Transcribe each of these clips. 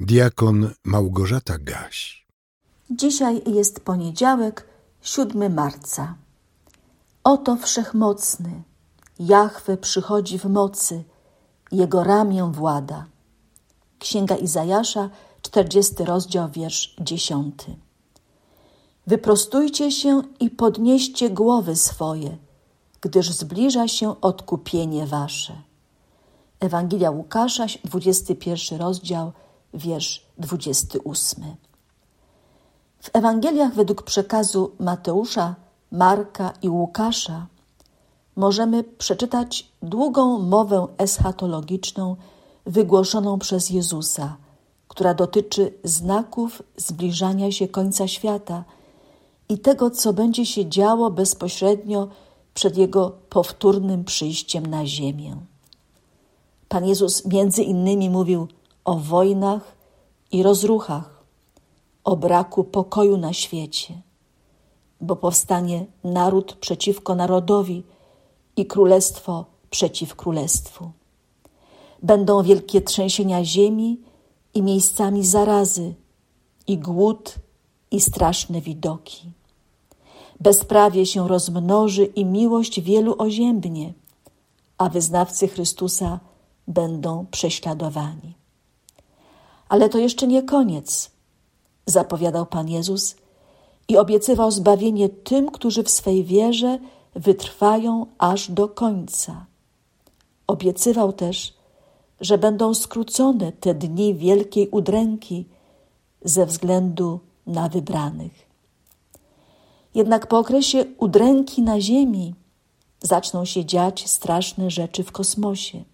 Diakon Małgorzata Gaś. Dzisiaj jest poniedziałek, 7 marca. Oto wszechmocny, Jahwe przychodzi w mocy, jego ramię włada. Księga Izajasza, 40 rozdział, wiersz 10. Wyprostujcie się i podnieście głowy swoje, gdyż zbliża się odkupienie wasze. Ewangelia Łukasza, 21 rozdział, wiersz 28. W Ewangeliach według przekazu Mateusza, Marka i Łukasza możemy przeczytać długą mowę eschatologiczną wygłoszoną przez Jezusa, która dotyczy znaków zbliżania się końca świata i tego, co będzie się działo bezpośrednio przed Jego powtórnym przyjściem na ziemię. Pan Jezus między innymi mówił o wojnach i rozruchach, o braku pokoju na świecie, bo powstanie naród przeciwko narodowi i królestwo przeciw królestwu. Będą wielkie trzęsienia ziemi i miejscami zarazy, i głód, i straszne widoki. Bezprawie się rozmnoży i miłość wielu oziębnie, a wyznawcy Chrystusa będą prześladowani. Ale to jeszcze nie koniec, zapowiadał Pan Jezus i obiecywał zbawienie tym, którzy w swej wierze wytrwają aż do końca. Obiecywał też, że będą skrócone te dni wielkiej udręki ze względu na wybranych. Jednak po okresie udręki na Ziemi zaczną się dziać straszne rzeczy w kosmosie.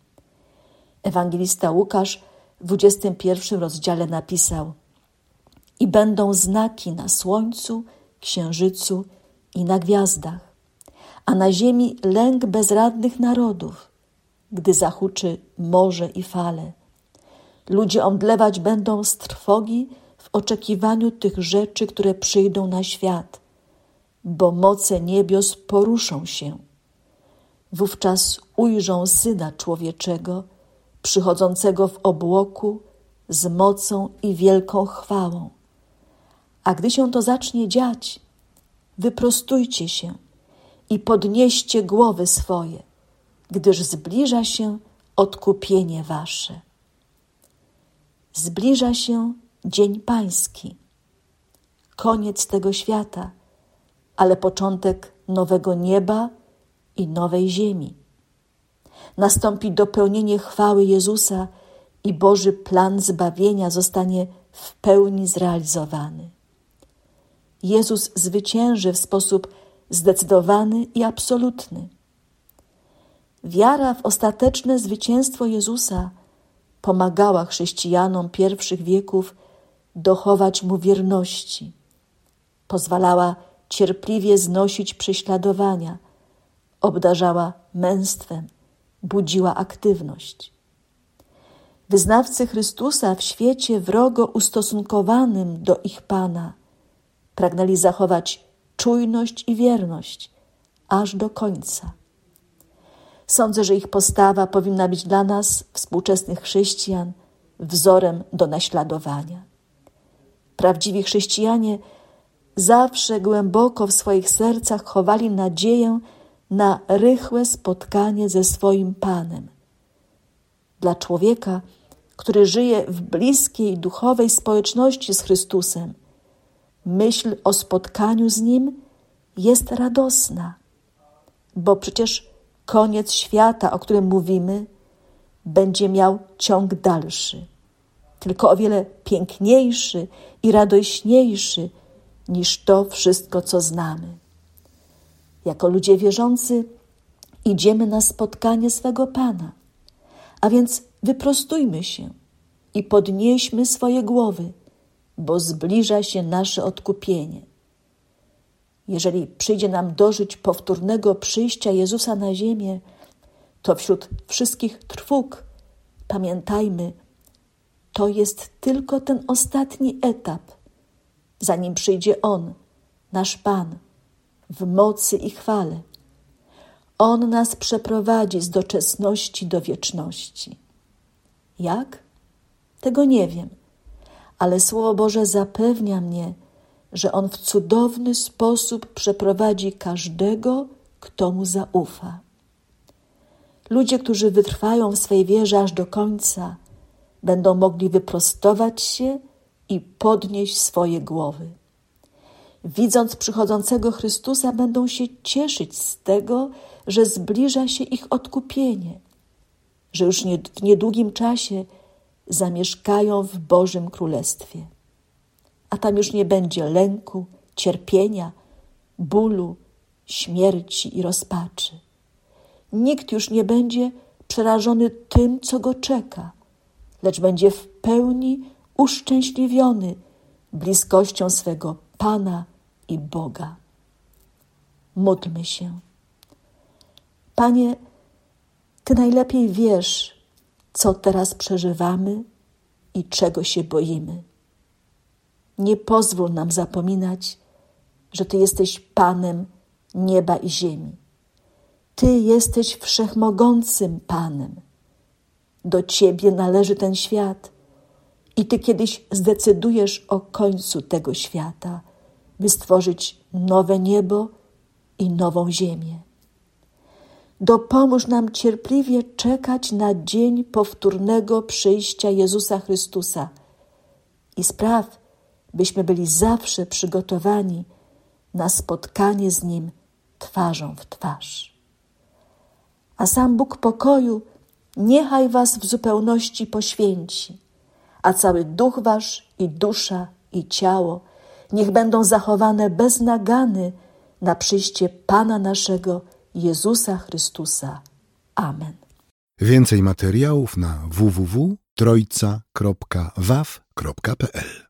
Ewangelista Łukasz 21 rozdziale napisał: I będą znaki na słońcu, księżycu i na gwiazdach, a na ziemi lęk bezradnych narodów, gdy zahuczy morze i fale. Ludzie omdlewać będą z trwogi w oczekiwaniu tych rzeczy, które przyjdą na świat, bo moce niebios poruszą się. Wówczas ujrzą Syna Człowieczego, przychodzącego w obłoku z mocą i wielką chwałą. A gdy się to zacznie dziać, wyprostujcie się i podnieście głowy swoje, gdyż zbliża się odkupienie wasze. Zbliża się Dzień Pański, koniec tego świata, ale początek nowego nieba i nowej ziemi nastąpi dopełnienie chwały Jezusa i Boży plan zbawienia zostanie w pełni zrealizowany. Jezus zwycięży w sposób zdecydowany i absolutny. Wiara w ostateczne zwycięstwo Jezusa pomagała chrześcijanom pierwszych wieków dochować mu wierności, pozwalała cierpliwie znosić prześladowania, obdarzała męstwem budziła aktywność. Wyznawcy Chrystusa w świecie wrogo ustosunkowanym do ich Pana pragnęli zachować czujność i wierność aż do końca. Sądzę, że ich postawa powinna być dla nas, współczesnych chrześcijan, wzorem do naśladowania. Prawdziwi chrześcijanie zawsze głęboko w swoich sercach chowali nadzieję na rychłe spotkanie ze swoim Panem. Dla człowieka, który żyje w bliskiej duchowej społeczności z Chrystusem, myśl o spotkaniu z Nim jest radosna, bo przecież koniec świata, o którym mówimy, będzie miał ciąg dalszy, tylko o wiele piękniejszy i radośniejszy niż to wszystko, co znamy. Jako ludzie wierzący idziemy na spotkanie swego Pana. A więc wyprostujmy się i podnieśmy swoje głowy, bo zbliża się nasze odkupienie. Jeżeli przyjdzie nam dożyć powtórnego przyjścia Jezusa na ziemię, to wśród wszystkich trwóg pamiętajmy, to jest tylko ten ostatni etap, zanim przyjdzie On, nasz Pan w mocy i chwale. On nas przeprowadzi z doczesności do wieczności. Jak? Tego nie wiem, ale Słowo Boże zapewnia mnie, że On w cudowny sposób przeprowadzi każdego, kto Mu zaufa. Ludzie, którzy wytrwają w swej wierze aż do końca, będą mogli wyprostować się i podnieść swoje głowy. Widząc przychodzącego Chrystusa, będą się cieszyć z tego, że zbliża się ich odkupienie, że już w niedługim czasie zamieszkają w Bożym Królestwie. A tam już nie będzie lęku, cierpienia, bólu, śmierci i rozpaczy. Nikt już nie będzie przerażony tym, co go czeka, lecz będzie w pełni uszczęśliwiony bliskością swego Pana i Boga. Módlmy się. Panie, Ty najlepiej wiesz, co teraz przeżywamy i czego się boimy. Nie pozwól nam zapominać, że Ty jesteś Panem nieba i ziemi. Ty jesteś wszechmogącym Panem. Do Ciebie należy ten świat i Ty kiedyś zdecydujesz o końcu tego świata, by stworzyć nowe niebo i nową ziemię. Dopomóż nam cierpliwie czekać na dzień powtórnego przyjścia Jezusa Chrystusa i spraw, byśmy byli zawsze przygotowani na spotkanie z Nim twarzą w twarz. A sam Bóg pokoju niechaj Was w zupełności poświęci, a cały duch Wasz i dusza i ciało niech będą zachowane bez nagany na przyjście Pana naszego Jezusa Chrystusa. Amen. Więcej materiałów na www.trojca.waw.pl